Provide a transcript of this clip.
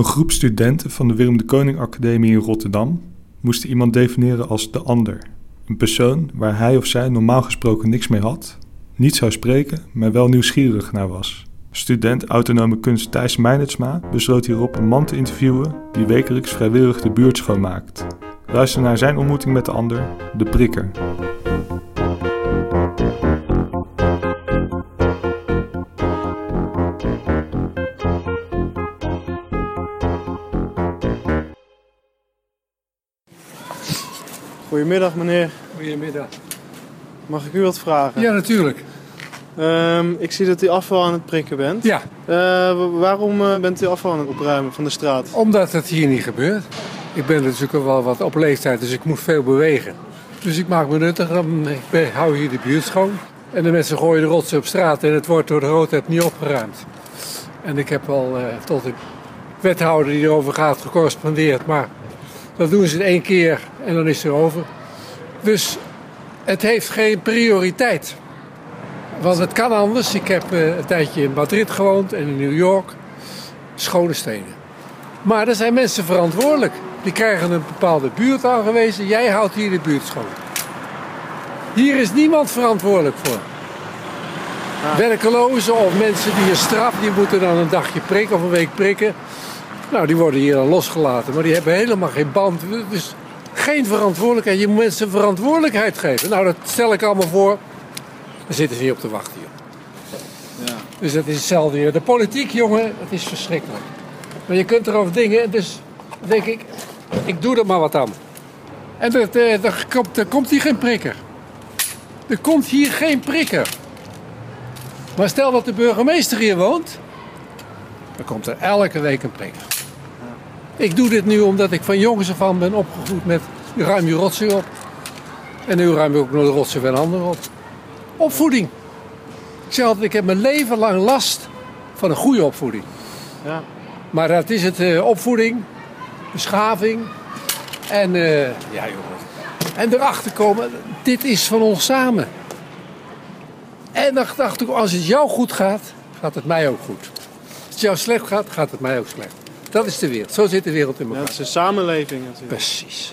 Een groep studenten van de Willem de Koning Academie in Rotterdam moest iemand definiëren als de ander. Een persoon waar hij of zij normaal gesproken niks mee had, niet zou spreken, maar wel nieuwsgierig naar was. Student autonome kunst Thijs Meinertsma besloot hierop een man te interviewen die wekelijks vrijwillig de buurt schoonmaakt. Luister naar zijn ontmoeting met de ander, de prikker. Goedemiddag meneer, Goedemiddag. mag ik u wat vragen? Ja, natuurlijk. Ehm, ik zie dat u afval aan het prikken bent. Ja, Eh, wa- waarom eh, bent u afval aan het opruimen van de straat? omdat het hier niet gebeurt. Ik ben natuurlijk al wel wat op leeftijd, dus ik moet veel bewegen. Dus ik maak me nuttig. Ik hou hier de buurt schoon. En de mensen gooien de rotsen op straat en het wordt door de roodheid niet opgeruimd. En ik heb al eh, tot de wethouder die erover gaat gecorrespondeerd. Maar dat doen ze één keer en dan is het over. Dus het heeft geen prioriteit. Want het kan anders. Ik heb eh, een tijdje in Madrid gewoond en in New York. Schone steden. Maar er zijn mensen verantwoordelijk. Die krijgen een bepaalde buurt aangewezen. Jij houdt hier de buurt schoon. Hier is niemand verantwoordelijk voor. Werkelozen of mensen die een straf, die moeten dan een dagje prikken of een week prikken. Nou, die worden hier dan losgelaten. Maar die hebben helemaal geen band. Dus geen verantwoordelijkheid. Je moet mensen verantwoordelijkheid geven. Nou, dat stel ik allemaal voor. Daar zitten ze niet op te wachten, joh. Ja. Dus dat is hetzelfde hier. De politiek, jongen, het is verschrikkelijk. Maar je kunt erover dingen, dus denk ik, ik doe er maar wat aan. En er, er, er komt, er komt hier geen prikker. Er komt hier geen prikker. Maar stel dat de burgemeester hier woont, dan komt er elke week een prikker. Ik doe dit nu omdat ik van jongens af aan ben opgegroeid met ruim je rotzooi op. En nu ruim ik ook nog de rotzooi van anderen op. Opvoeding. Ik zeg altijd, ik heb mijn leven lang last van een goede opvoeding. Ja. Maar dat is het eh, opvoeding, beschaving en eh, ja jongen. En erachter komen, dit is van ons samen. En dan dacht ik, als het jou goed gaat, gaat het mij ook goed. Als het jou slecht gaat, gaat het mij ook slecht. Dat is de wereld. Zo zit de wereld in Ja, elkaar. het is een samenleving natuurlijk. Precies.